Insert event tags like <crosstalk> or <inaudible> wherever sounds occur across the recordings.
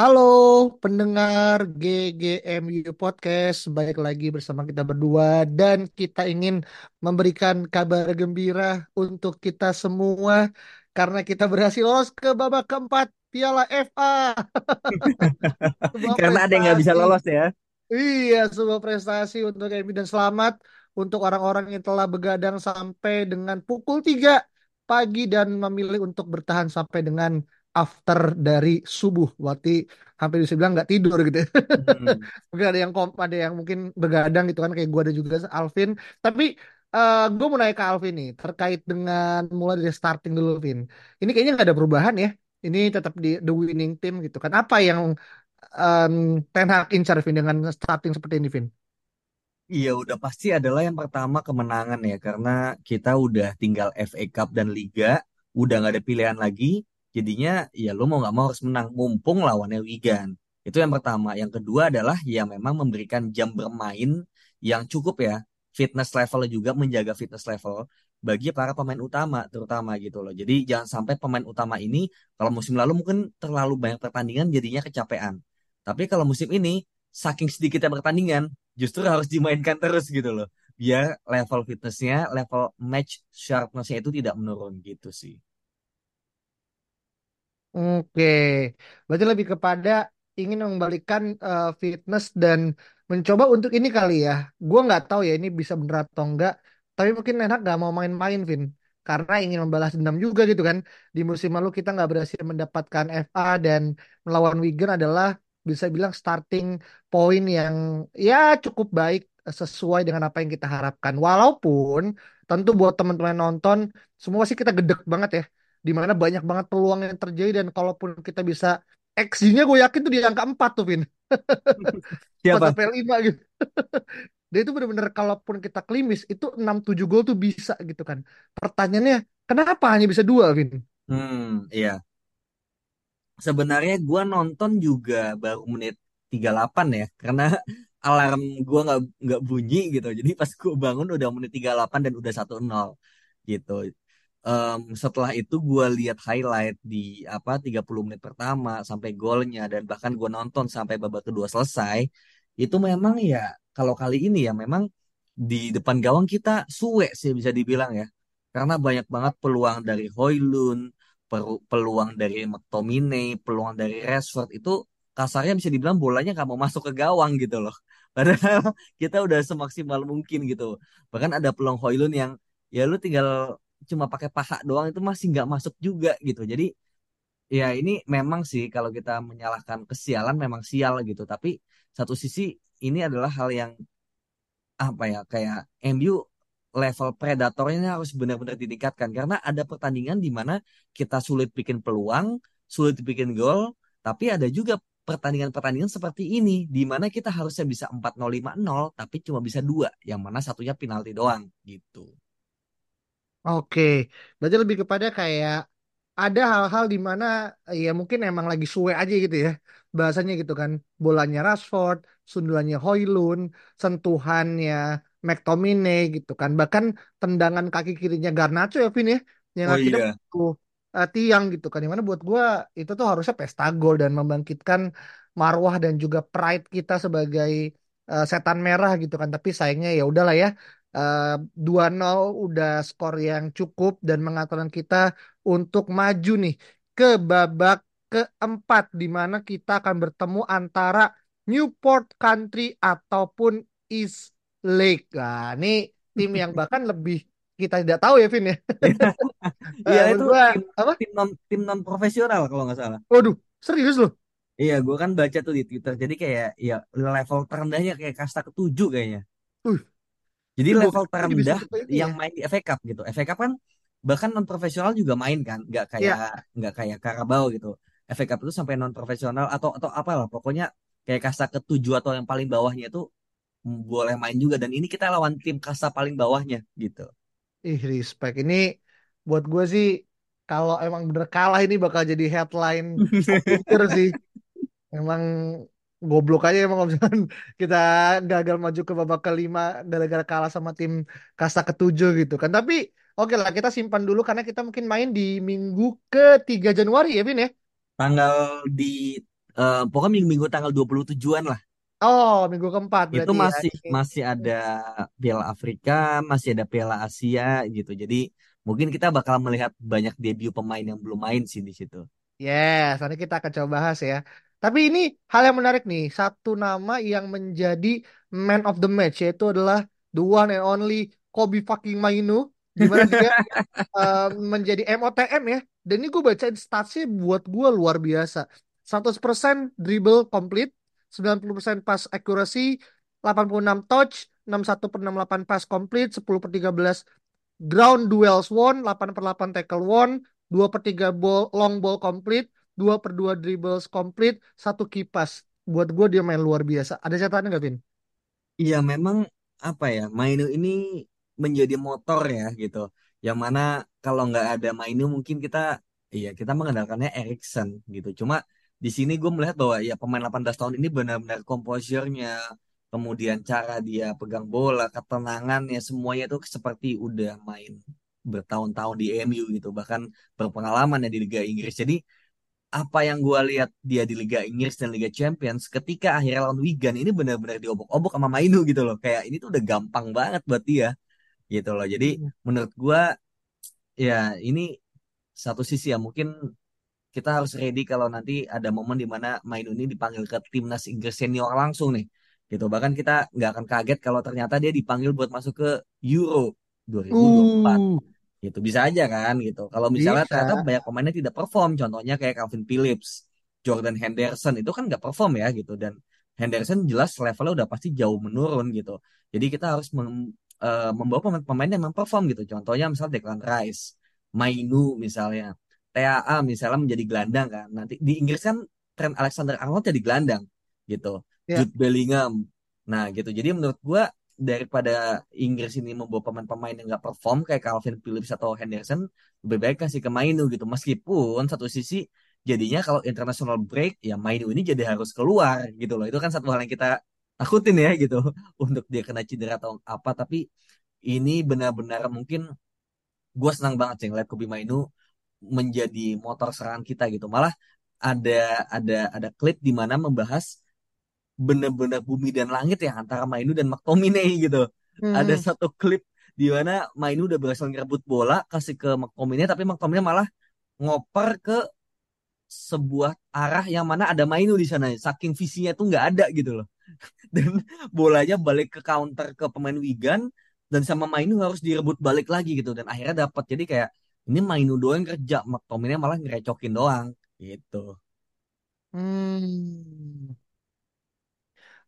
Halo pendengar GGMU Podcast, balik lagi bersama kita berdua dan kita ingin memberikan kabar gembira untuk kita semua karena kita berhasil lolos ke babak keempat Piala FA. <laughs> Karena ada yang nggak bisa lolos ya. Iya, sebuah prestasi untuk MU dan selamat untuk orang-orang yang telah begadang sampai dengan pukul 3 pagi dan memilih untuk bertahan sampai dengan after dari subuh. Berarti hampir bisa bilang nggak tidur gitu. Hmm. <laughs> Mungkin ada yang kom ada yang mungkin begadang gitu kan kayak gue ada juga Alvin. Tapi eh gue mau nanya ke Alvin nih terkait dengan mulai dari starting dulu Vin. Ini kayaknya nggak ada perubahan ya. Ini tetap di the winning team gitu kan. Apa yang um, Ten Hag incar Vin dengan starting seperti ini Vin. Iya udah pasti adalah yang pertama kemenangan ya karena kita udah tinggal FA Cup dan Liga, udah nggak ada pilihan lagi. Jadinya ya lo mau nggak mau harus menang mumpung lawannya Wigan. Itu yang pertama. Yang kedua adalah ya memang memberikan jam bermain yang cukup ya. Fitness level juga menjaga fitness level bagi para pemain utama terutama gitu loh. Jadi jangan sampai pemain utama ini kalau musim lalu mungkin terlalu banyak pertandingan jadinya kecapean. Tapi kalau musim ini saking sedikitnya pertandingan justru harus dimainkan terus gitu loh. Biar level fitnessnya, level match sharpnessnya itu tidak menurun gitu sih. Oke, berarti lebih kepada ingin mengembalikan eh, fitness dan mencoba untuk ini kali ya. Gue nggak tahu ya ini bisa bener atau enggak. Tapi mungkin Ten Hag nggak mau main-main, Vin, karena ingin membalas dendam juga gitu kan. Di musim lalu kita nggak berhasil mendapatkan FA dan melawan Wigan adalah bisa bilang starting point yang ya cukup baik sesuai dengan apa yang kita harapkan. Walaupun tentu buat teman-teman nonton semua sih kita gedek banget ya di mana banyak banget peluang yang terjadi dan kalaupun kita bisa XG-nya gue yakin tuh di angka 4 tuh Vin 4 <laughs> Siapa? sampai 5 gitu <laughs> dia itu bener-bener kalaupun kita klimis itu 6 7 gol tuh bisa gitu kan pertanyaannya kenapa hanya bisa dua Vin Hmm, iya. Sebenarnya gua nonton juga baru menit 38 ya, karena <laughs> alarm gua nggak nggak bunyi gitu. Jadi pas gua bangun udah menit 38 dan udah satu nol gitu. Em, setelah itu gua lihat highlight di apa 30 menit pertama sampai golnya dan bahkan gua nonton sampai babak kedua selesai. Itu memang ya kalau kali ini ya memang di depan gawang kita suwe sih bisa dibilang ya. Karena banyak banget peluang dari Hoylund, peru- peluang dari McTominay, peluang dari Rashford itu kasarnya bisa dibilang bolanya nggak mau masuk ke gawang gitu loh. <laughs> Padahal kita udah semaksimal mungkin gitu. Bahkan ada peluang Hoylund yang ya lu tinggal cuma pakai paha doang itu masih nggak masuk juga gitu. Jadi ya ini memang sih kalau kita menyalahkan kesialan memang sial gitu. Tapi satu sisi ini adalah hal yang apa ya kayak MU level predatornya harus benar-benar ditingkatkan karena ada pertandingan di mana kita sulit bikin peluang, sulit bikin gol, tapi ada juga pertandingan-pertandingan seperti ini di mana kita harusnya bisa empat nol lima nol tapi cuma bisa dua, yang mana satunya penalti doang gitu. Oke, berarti lebih kepada kayak ada hal-hal di mana ya mungkin emang lagi suwe aja gitu ya bahasanya gitu kan. Bolanya Rashford, sundulannya Højlund, sentuhannya McTominay gitu kan. Bahkan tendangan kaki kirinya Garnacho ya Vin ya yang Oh akhirnya iya. tuh tiang gitu kan. Yang mana buat gua itu tuh harusnya pesta gol dan membangkitkan marwah dan juga pride kita sebagai eh, setan merah gitu kan. Tapi sayangnya ya udahlah ya Eh, 2-0 udah skor yang cukup dan mengantarkan kita untuk maju nih ke babak keempat di mana kita akan bertemu antara Newport Country ataupun East Lake. Nah, ini tim yang <laughs> bahkan lebih kita tidak tahu ya, Vin ya. <laughs> Iya Eh, menurut itu gua tim apa? tim non tim non profesional kalau nggak salah. Waduh, serius loh. Iya, gue kan baca tuh di Twitter. Jadi kayak ya level terendahnya kayak kasta ketujuh kayaknya. Uh, Jadi level terendah yang ya. main di FA Cup gitu. FA Cup kan bahkan non profesional juga main kan nggak kayak Ya, nggak kayak Carabao gitu FA Cup itu sampai non profesional atau atau apalah pokoknya kayak kasta ketujuh atau yang paling bawahnya itu boleh main juga dan ini kita lawan tim kasta paling bawahnya gitu ih respect. Ini buat gue sih kalau emang bener kalah ini bakal jadi headline <laughs> year sih. Emang goblok aja emang kalau misalkan <laughs> kita gagal maju ke babak kelima gara-gara kalah sama tim kasta ketujuh gitu kan. Tapi oke lah kita simpan dulu karena kita mungkin main di minggu ke-3 Januari ya Vin ya. tanggal di eh, pokoknya minggu-minggu tanggal 27-an lah Oh minggu keempat itu ya. masih masih ada Piala Afrika masih ada Piala Asia gitu jadi mungkin kita bakal melihat banyak debut pemain yang belum main sih di situ Yes, nanti kita akan coba bahas ya. Tapi ini hal yang menarik nih. Satu nama yang menjadi man of the match yaitu adalah the one and only Kobe fucking Mainu. Di mana dia eh, menjadi MOTM ya. Dan ini gue bacain statsnya buat gue luar biasa. 100% dribble complete, 90% pass accuracy, 86 touch, 61 per 68 pass complete, 10 per 13 ground duels won, 8 per 8 tackle won, 2 per 3 ball, long ball complete, 2 per 2 dribbles complete, satu key pass. Buat gue dia main luar biasa. Ada catatan nggak, Vin? Iya memang apa ya Mainu ini menjadi motor ya gitu. Yang mana kalau nggak ada Mainu mungkin kita iya kita mengandalkannya Erikson gitu. Cuma di sini gue melihat bahwa ya pemain 18 tahun ini benar-benar komposernya, kemudian cara dia pegang bola, ketenangannya semuanya itu seperti udah main bertahun-tahun di MU gitu. Bahkan berpengalaman ya di Liga Inggris. Jadi apa yang gue lihat dia di Liga Inggris dan Liga Champions ketika akhirnya lawan Wigan ini benar-benar diobok-obok sama Mainu gitu loh. Kayak ini tuh udah gampang banget buat dia gitu loh. Jadi menurut gue ya ini satu sisi ya mungkin kita harus ready kalau nanti ada momen di mana Mainu ini dipanggil ke timnas Inggris senior langsung nih gitu. Bahkan kita nggak akan kaget kalau ternyata dia dipanggil buat masuk ke Euro 2024 Uh, gitu bisa aja kan gitu. Kalau misalnya bisa. ternyata banyak pemainnya tidak perform contohnya kayak Calvin Phillips Jordan Henderson itu kan nggak perform ya gitu. Dan Henderson jelas levelnya udah pasti jauh menurun gitu. Jadi kita harus mem- eh, membawa pemain-pemain yang memang perform gitu. Contohnya misalnya Declan Rice Mainu misalnya TAA misalnya menjadi gelandang kan. Nanti di Inggris kan Trent Alexander-Arnold jadi gelandang gitu. Ya. Jude Bellingham. Nah gitu. Jadi menurut gua daripada Inggris ini membawa pemain-pemain yang nggak perform kayak Calvin Phillips atau Henderson, lebih baik kasih ke Mainu gitu. Meskipun satu sisi jadinya kalau international break ya Mainu ini jadi harus keluar gitu loh. Itu kan satu hal yang kita takutin ya gitu <laughs> untuk dia kena cedera atau apa. Tapi ini benar-benar mungkin gue senang banget sih ngeliat Kobe Mainu menjadi motor serangan kita gitu. Malah ada ada ada klip di mana membahas bener-bener bumi dan langit ya antara Mainu dan McTominay gitu. Ada Hmm. satu klip di mana Mainu udah berhasil ngerebut bola kasih ke McTominay tapi McTominay malah ngoper ke sebuah arah yang mana ada Mainu di sana. Saking visinya tuh nggak ada gitu loh. <laughs> Dan bolanya balik ke counter ke pemain Wigan dan sama Mainu harus direbut balik lagi gitu dan akhirnya dapat. Jadi kayak ini Mainu doang kerja, McTominay malah ngerecokin doang gitu. Hmm.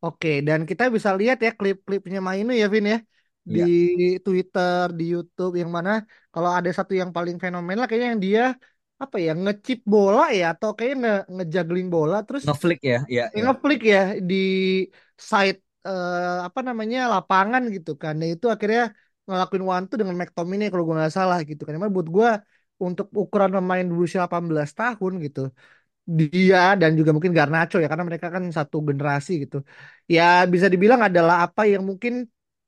Oke, dan kita bisa lihat ya klip-klipnya Mainu ya, Vin ya. Di Iya, Twitter, di YouTube, yang mana kalau ada satu yang paling fenomenal kayaknya yang dia apa ya ngechip bola ya atau kayaknya nge ngejuggling bola terus ngeflick ya, yang iya. ngeflick ya di side eh, apa namanya lapangan gitu kan. Dan itu akhirnya ngelakuin one two dengan McTominay kalau gue nggak salah gitu kan. Emang buat gue untuk ukuran pemain berusia 18 tahun gitu dia dan juga mungkin Garnacho ya karena mereka kan satu generasi gitu. Ya bisa dibilang adalah apa yang mungkin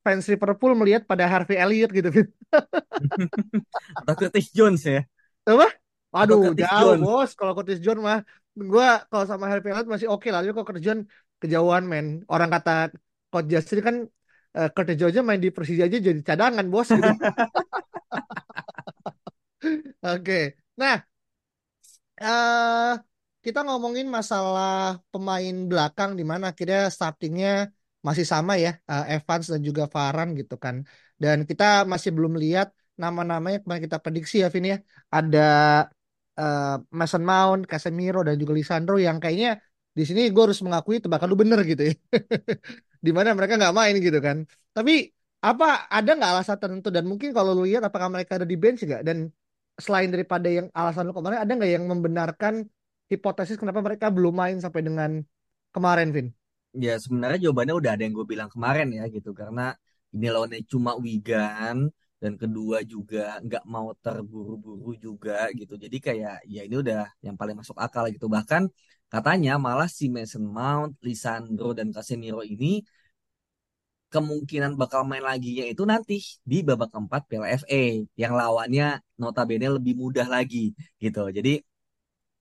fans Liverpool melihat pada Harvey Elliott gitu. <laughs> Atau Curtis Jones ya, Apa? Aduh, jauh Jones. bos. Kalau Curtis Jones mah, gua kalau sama Harvey Elliott masih oke lah. Tapi kalau Curtis Jones kejauhan men. Orang kata Coach Justin kan eh, Curtis Jones main di Persija aja jadi cadangan bos gitu. <laughs> Oke. Nah, eh kita ngomongin masalah pemain belakang di mana akhirnya startingnya masih sama ya eh, Evans dan juga Varane gitu kan. Dan kita masih belum lihat nama-namanya kemarin kita prediksi ya Vin ya. Ada eh, Mason Mount, Casemiro dan juga Lisandro yang kayaknya di sini gue harus mengakui tebakan lu bener gitu ya. <laughs> Di mana mereka nggak main gitu kan. Tapi apa ada nggak alasan tertentu? Dan mungkin kalau lu lihat apakah mereka ada di bench nggak? Dan selain daripada yang alasan lu kemarin ada nggak yang membenarkan hipotesis kenapa mereka belum main sampai dengan kemarin Vin? Ya sebenarnya jawabannya udah ada yang gue bilang kemarin ya gitu karena ini lawannya cuma Wigan dan kedua juga nggak mau terburu-buru juga gitu. Jadi kayak ya ini udah yang paling masuk akal gitu. Bahkan katanya malah si Mason Mount, Lisandro dan Casemiro ini kemungkinan bakal main lagi itu nanti di babak keempat Piala FA yang lawannya notabene lebih mudah lagi gitu. Jadi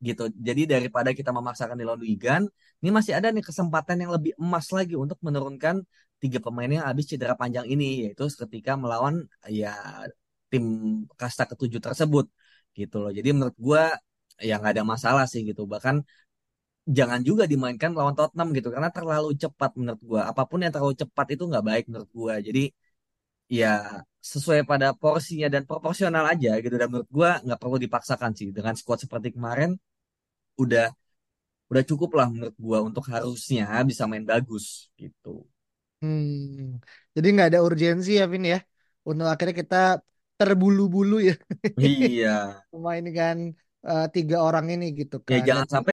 gitu. Jadi daripada kita memaksakan di Wigan, ini masih ada nih kesempatan yang lebih emas lagi untuk menurunkan tiga pemain yang habis cedera panjang ini, yaitu ketika melawan ya tim kasta ketujuh tersebut gitu loh. Jadi menurut gue ya nggak ada masalah sih gitu. Bahkan jangan juga dimainkan lawan Tottenham gitu karena terlalu cepat menurut gue. Apa pun yang terlalu cepat itu nggak baik menurut gue. Jadi ya sesuai pada porsinya dan proporsional aja gitu. Dan menurut gue nggak perlu dipaksakan sih dengan squad seperti kemarin udah udah cukup lah menurut gua untuk harusnya bisa main bagus gitu. Hmm, jadi nggak ada urgensi ya Vin ya untuk akhirnya kita terbulu-bulu ya Iya. <laughs> memainkan uh, tiga orang ini gitu Ya kan. jangan Dan sampai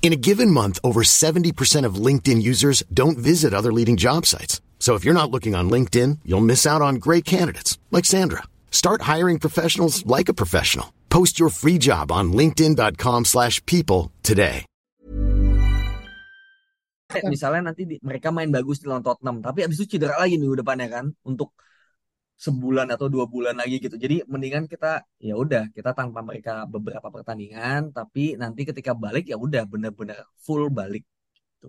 In a given month, over 70% of LinkedIn users don't visit other leading job sites. So if you're not looking on LinkedIn, you'll miss out on great candidates like Sandra. Start hiring professionals like a professional. Post your free job on linkedin.com/people today. misalnya nanti mereka main bagus di lawan Tottenham, tapi abis itu cedera lagi minggu depannya kan untuk sebulan atau dua bulan lagi gitu. Jadi mendingan kita ya udah kita tanpa mereka beberapa pertandingan, tapi nanti ketika balik ya udah bener-bener full balik. Gitu.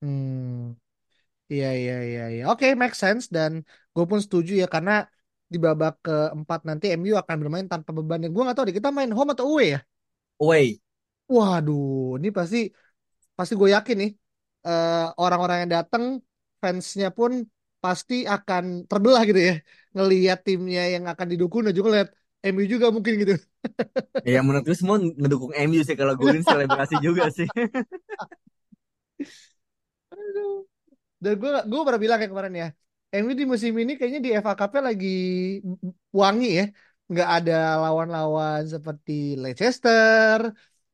hmm, iya iya iya iya. Oke, make sense dan gue pun setuju ya karena di babak keempat nanti MU akan bermain tanpa beban dan gue nggak tahu deh kita main home atau away ya. Away. Waduh, ini pasti pasti gue yakin nih eh, orang-orang yang datang fansnya pun pasti akan terbelah gitu ya ngelihat timnya yang akan didukung dan juga lihat MU juga mungkin gitu. Ya menurut gue semua ngedukung MU sih kalau Golin selebrasi juga sih. Aduh. Dan gue gue pernah bilang kayak kemarin ya, MU di musim ini kayaknya di FA Cup-nya lagi wangi ya, nggak ada lawan-lawan seperti Leicester,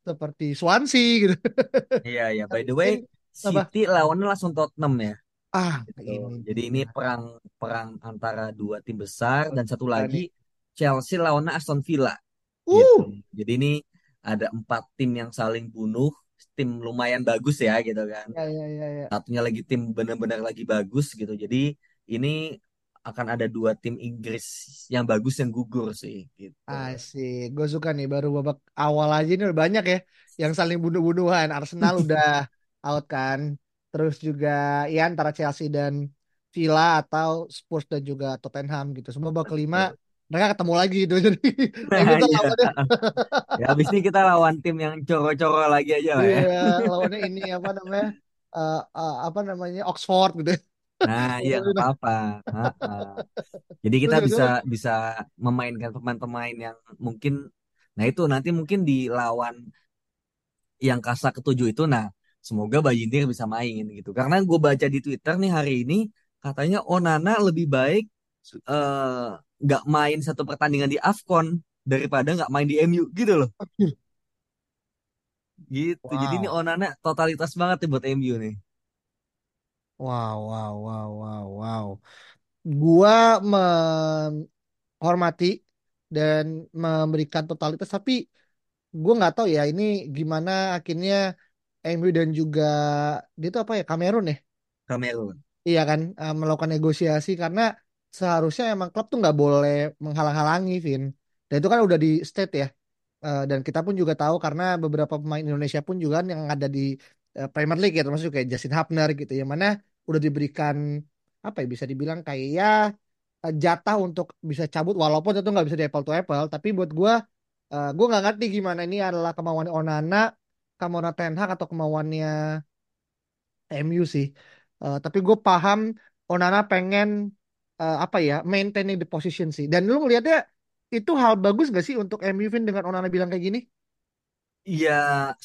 seperti Swansea gitu. Iya iya. By the way? <laughs> City lawannya langsung Tottenham ya. Ah, Gitu. ini Jadi ini perang perang antara dua tim besar dan satu Nah, lagi. Chelsea lawannya Aston Villa gitu. Uh, Jadi ini ada empat tim yang saling bunuh, tim lumayan bagus ya gitu kan. ya ya ya ya. Satunya lagi tim benar-benar lagi bagus gitu. Jadi ini akan ada dua tim Inggris yang bagus yang gugur sih gitu. Asik, gue suka nih baru babak awal aja ini udah banyak ya yang saling bunuh-bunuhan. Arsenal <laughs> udah out kan, terus juga ya antara Chelsea dan Villa atau Spurs dan juga Tottenham gitu. Semua babak kelima mereka ketemu lagi gitu. Jadi <laughs> Nah, iya. lawannya, <laughs> Ya habis ini kita lawan tim yang coro-coro lagi aja lah ya. iya lawannya ini apa namanya, eh, eh, apa namanya Oxford gitu. Nah, <laughs> iya nggak apa-apa. Jadi kita bisa itu, bisa memainkan pemain-pemain yang mungkin, nah itu nanti mungkin di lawan yang kasta ketujuh itu, nah semoga Bayindir bisa main gitu. Karena gue baca di Twitter nih hari ini katanya Onana lebih baik eh, nggak main satu pertandingan di AFCON daripada nggak main di MU gitu loh. Gitu. Jadi ini wow, Onana totalitas banget nih buat MU nih. wow, wow, wow, wow, wow. Gua menghormati dan memberikan totalitas, tapi gue nggak tahu ya ini gimana akhirnya MU dan juga dia itu apa ya Kamerun ya? Kamerun. iya kan eh, melakukan negosiasi karena seharusnya emang klub tuh nggak boleh menghalang-halangi Vin. Dan itu kan udah di state ya. Eh, dan kita pun juga tahu karena beberapa pemain Indonesia pun juga yang ada di eh, Premier League ya termasuk kayak Justin Hapner gitu yang mana udah diberikan apa ya bisa dibilang kayak ya jatah untuk bisa cabut walaupun itu nggak bisa di apple to apple. Tapi buat gue uh, gue nggak ngerti gimana ini adalah kemauan Onana kemauan Ten Hag atau kemauannya MU sih Eh, tapi gue paham Onana pengen eh, apa ya maintaining the position sih dan lu ngelihatnya itu hal bagus gak sih untuk MU Vin dengan Onana bilang kayak gini Ya,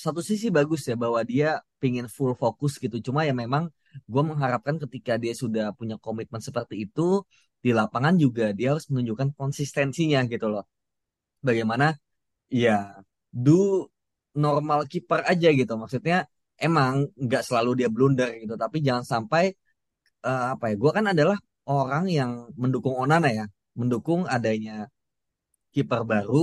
satu sisi bagus ya bahwa dia pingin full fokus gitu. Cuma ya memang gue mengharapkan ketika dia sudah punya komitmen seperti itu, di lapangan juga dia harus menunjukkan konsistensinya gitu loh. Bagaimana ya do normal kiper aja gitu. Maksudnya emang nggak selalu dia blunder gitu, tapi jangan sampai eh, apa ya? Gue kan adalah orang yang mendukung Onana ya, mendukung adanya kiper baru,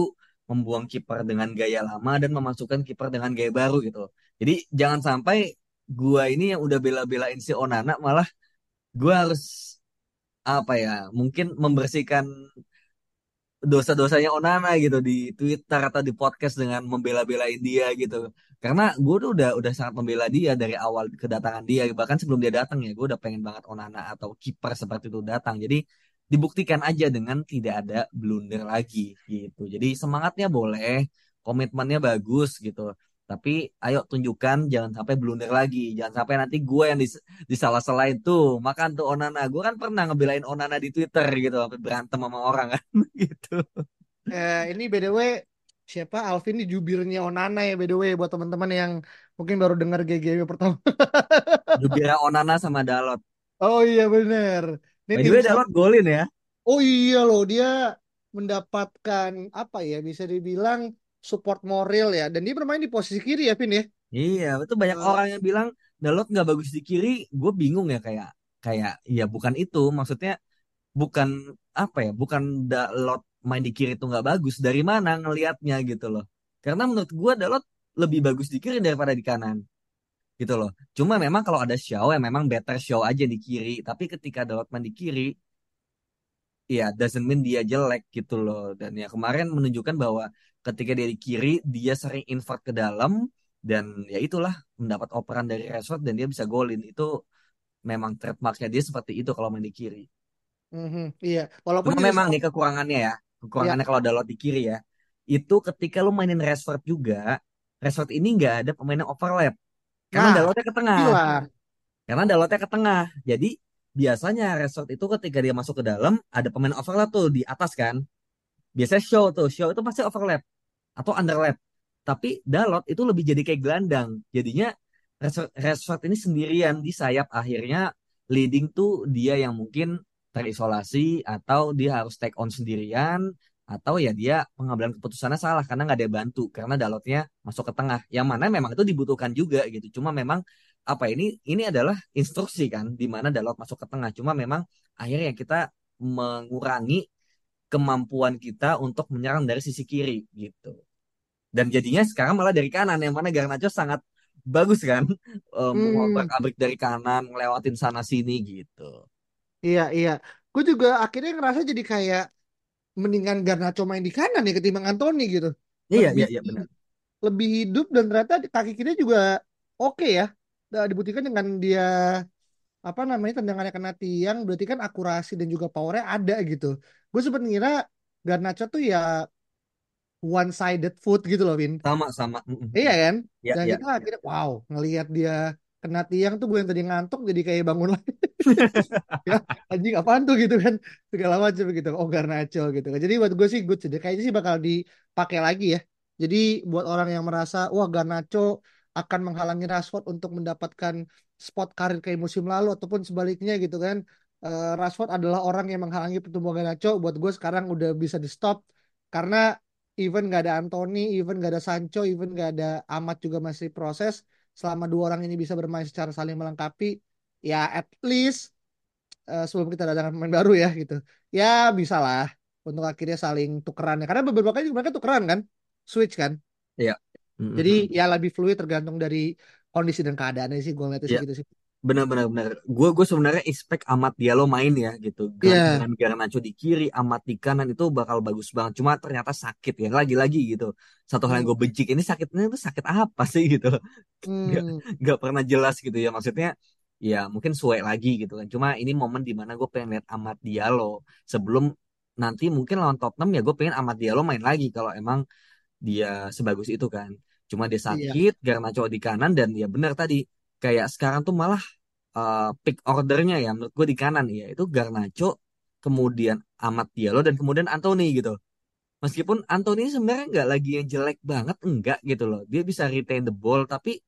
membuang kiper dengan gaya lama dan memasukkan kiper dengan gaya baru gitu. Jadi jangan sampai gua ini yang udah bela-belain si Onana malah gua harus apa ya? Mungkin membersihkan dosa-dosanya Onana gitu di Twitter atau di podcast dengan membela-belain dia gitu. Karena gue tuh udah udah sangat membela dia dari awal kedatangan dia bahkan sebelum dia datang ya gue udah pengen banget Onana atau kiper seperti itu datang. Jadi dibuktikan aja dengan tidak ada blunder lagi gitu. Jadi semangatnya boleh, komitmennya bagus gitu. Tapi ayo tunjukkan jangan sampai blunder lagi. Jangan sampai nanti gue yang dis disalah-salahin tuh. Makan tuh Onana. Gue kan pernah ngebelain Onana di Twitter gitu. Sampai berantem sama orang kan <laughs> gitu. Eh, ini by the way siapa Alvin ini jubirnya Onana ya by the way buat teman-teman yang mungkin baru dengar GGW pertama. <laughs> Jubira Onana sama Dalot. Oh iya bener. Ini By the way Dalot golin ya. Oh iya loh dia mendapatkan apa ya bisa dibilang support moral ya dan dia bermain di posisi kiri ya Vin ya. Iya, itu banyak Eh, orang yang bilang Dalot nggak bagus di kiri. Gue bingung ya kayak kayak ya bukan itu. Maksudnya bukan apa ya? Bukan Dalot main di kiri itu nggak bagus. Dari mana ngelihatnya gitu loh? Karena menurut gue Dalot lebih bagus di kiri daripada di kanan gitu loh. Cuma memang kalau ada show ya memang better show aja di kiri. Tapi ketika Dalot main di kiri, ya doesn't mean dia jelek gitu loh. Dan ya kemarin menunjukkan bahwa ketika dia di kiri, dia sering invert ke dalam dan ya itulah mendapat operan dari Rashford dan dia bisa golin. Itu memang trademarknya dia seperti itu kalau main di kiri. mhm, iya walaupun Cuma memang sama- nih kekurangannya ya, ya kekurangannya kalau Dalot di kiri ya, itu ketika lu mainin Rashford juga, Rashford ini nggak ada pemain yang overlap. Karena nah Dalotnya ke tengah. bilang Karena Dalotnya ke tengah. Jadi biasanya Rashford itu ketika dia masuk ke dalam ada pemain overlap tuh di atas kan. Biasanya show tuh, show itu pasti overlap atau underlap. Tapi Dalot itu lebih jadi kayak gelandang. Jadinya Rashford, ini sendirian di sayap akhirnya leading tuh dia yang mungkin terisolasi atau dia harus take on sendirian atau ya dia pengambilan keputusannya salah karena nggak ada bantu karena Dalotnya masuk ke tengah. Yang mana memang itu dibutuhkan juga gitu. Cuma memang apa ini ini adalah instruksi kan di mana Dalot masuk ke tengah. Cuma memang akhirnya kita mengurangi kemampuan kita untuk menyerang dari sisi kiri gitu. Dan jadinya sekarang malah dari kanan yang mana Garnacho sangat bagus kan? <laughs> Um, hmm, abrik dari kanan ngelewatin sana sini gitu. iya iya. Gue juga akhirnya ngerasa jadi kayak mendingan Garnacho main di kanan ya ketimbang Anthony gitu. Iya lebih iya iya benar. lebih hidup dan ternyata kaki kiri juga oke ya. Nah, dibuktikan dengan dia apa namanya tendangannya kena tiang berarti kan akurasi dan juga powernya ada gitu. Gue sempat ngira Garnacho tuh ya one sided foot gitu loh Win Sama sama. Iya kan? Ya dan ya. kita akhirnya wow ngelihat dia kena tiang tuh gue yang tadi ngantuk jadi kayak bangun lagi. <laughs> Ya anjing apaan tuh gitu kan? Segala macam gitu. Oh Garnacho gitu kan. Jadi buat gue sih good sih. Kayaknya sih bakal dipakai lagi ya. Jadi buat orang yang merasa wah Garnacho akan menghalangi Rashford untuk mendapatkan spot karir kayak musim lalu ataupun sebaliknya gitu kan. Eh, Rashford adalah orang yang menghalangi pertumbuhan Garnacho buat gue sekarang udah bisa di stop karena even gak ada Anthony even gak ada Sancho even gak ada Amat juga masih proses selama dua orang ini bisa bermain secara saling melengkapi ya at least eh, sebelum kita datangkan pemain baru ya gitu. Ya bisa lah untuk akhirnya saling tukeran ya. Karena beberapa kali mereka tukeran kan, switch kan. Iya. Mm, mm, Jadi mm. ya lebih fluid tergantung dari kondisi dan keadaannya sih gue ngeliatnya sih Iya. gitu sih. Benar-benar benar. Gue gue sebenarnya expect Amat Diallo main ya gitu. Iya, Dengan Garnacho di kiri, Amat di kanan itu bakal bagus banget. Cuma ternyata sakit ya. Lagi-lagi gitu. Satu hal yang Hmm, gue benci ini sakitnya itu sakit apa sih gitu. <laughs> Gak hmm, nggak pernah jelas gitu ya. Maksudnya ya mungkin suwe lagi gitu kan. Cuma ini momen di mana gue pengen lihat Amat Diallo sebelum nanti mungkin lawan Tottenham ya gue pengen Amat Diallo main lagi kalau emang dia sebagus itu kan. Cuma dia iya. sakit, Garnacho di kanan dan ya benar tadi kayak sekarang tuh malah uh, pick ordernya ya menurut gue di kanan ya itu Garnacho, kemudian Amat Diallo dan kemudian Anthony gitu. Meskipun Anthony sebenarnya nggak lagi yang jelek banget, enggak gitu loh. Dia bisa retain the ball tapi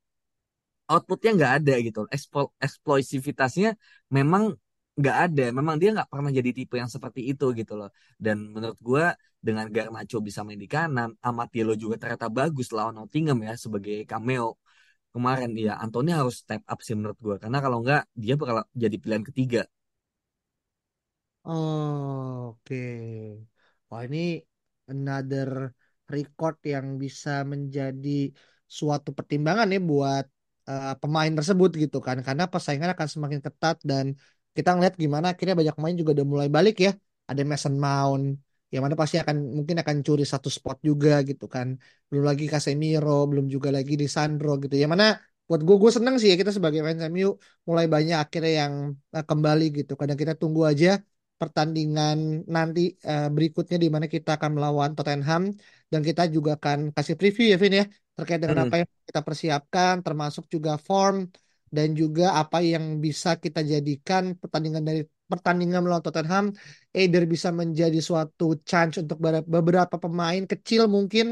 outputnya nggak ada gitu. Explo eksploisivitasnya memang nggak ada. Memang dia nggak pernah jadi tipe yang seperti itu gitu loh. Dan menurut gue dengan Garnacho bisa main di kanan, Amat Diallo juga ternyata bagus lawan Nottingham ya sebagai cameo kemarin. Ya Anthony harus step up sih menurut gue. Karena kalau nggak dia bakal jadi pilihan ketiga. Oh, oke. Wah, ini another record yang bisa menjadi suatu pertimbangan ya buat eh, pemain tersebut gitu kan. Karena persaingan akan semakin ketat dan kita ngeliat gimana akhirnya banyak pemain juga udah mulai balik ya. Ada Mason Mount yang mana pasti akan mungkin akan curi satu spot juga gitu kan. Belum lagi Casemiro, belum juga lagi di Sandro gitu. Yang mana buat gue gue seneng sih ya kita sebagai fans MU mulai banyak akhirnya yang eh, kembali gitu. Kadang kita tunggu aja pertandingan nanti eh, berikutnya di mana kita akan melawan Tottenham dan kita juga akan kasih preview ya Vin ya terkait dengan Hmm, apa yang kita persiapkan termasuk juga form dan juga apa yang bisa kita jadikan pertandingan dari pertandingan melawan Tottenham either bisa menjadi suatu chance untuk ber- beberapa pemain kecil mungkin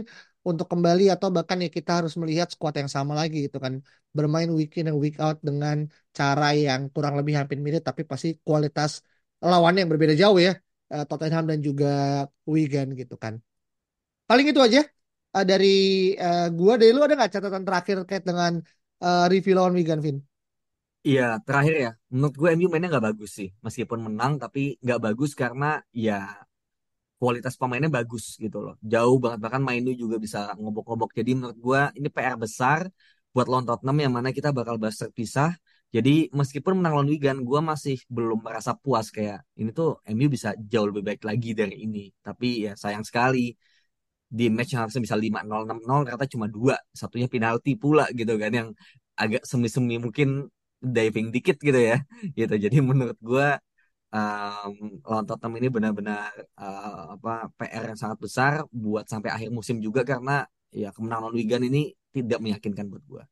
untuk kembali atau bahkan ya kita harus melihat skuad yang sama lagi gitu kan. Bermain week in and week out dengan cara yang kurang lebih hampir mirip tapi pasti kualitas lawannya yang berbeda jauh ya eh, Tottenham dan juga Wigan gitu kan. Paling itu aja eh, dari eh, gua. Dari lu ada nggak catatan terakhir terkait dengan eh, review lawan Wigan Vin Iya, terakhir ya. Menurut gue MU mainnya nggak bagus sih. Meskipun menang, tapi nggak bagus karena ya kualitas pemainnya bagus gitu loh. Jauh banget bahkan Mainu juga bisa ngobok-ngobok. Jadi menurut gua ini PR besar buat lawan Tottenham yang mana kita bakal bahas terpisah. Jadi meskipun menang lawan Wigan, gua masih belum merasa puas kayak ini tuh MU bisa jauh lebih baik lagi dari ini. Tapi ya sayang sekali di match yang harusnya bisa lima nol enam nol ternyata cuma dua. Satunya penalti pula gitu kan yang agak semi-semi mungkin diving dikit gitu ya. Gitu. Jadi menurut gua um, lawan Tottenham ini benar-benar uh, apa PR yang sangat besar buat sampai akhir musim juga karena ya kemenangan lawan Wigan ini tidak meyakinkan buat gua.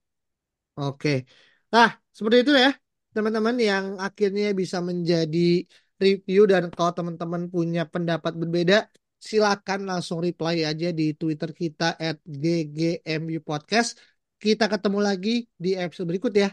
oke nah seperti itu ya teman-teman yang akhirnya bisa menjadi review dan kalau teman-teman punya pendapat berbeda silakan langsung reply aja di Twitter kita at ggmu podcast kita ketemu lagi di episode berikut ya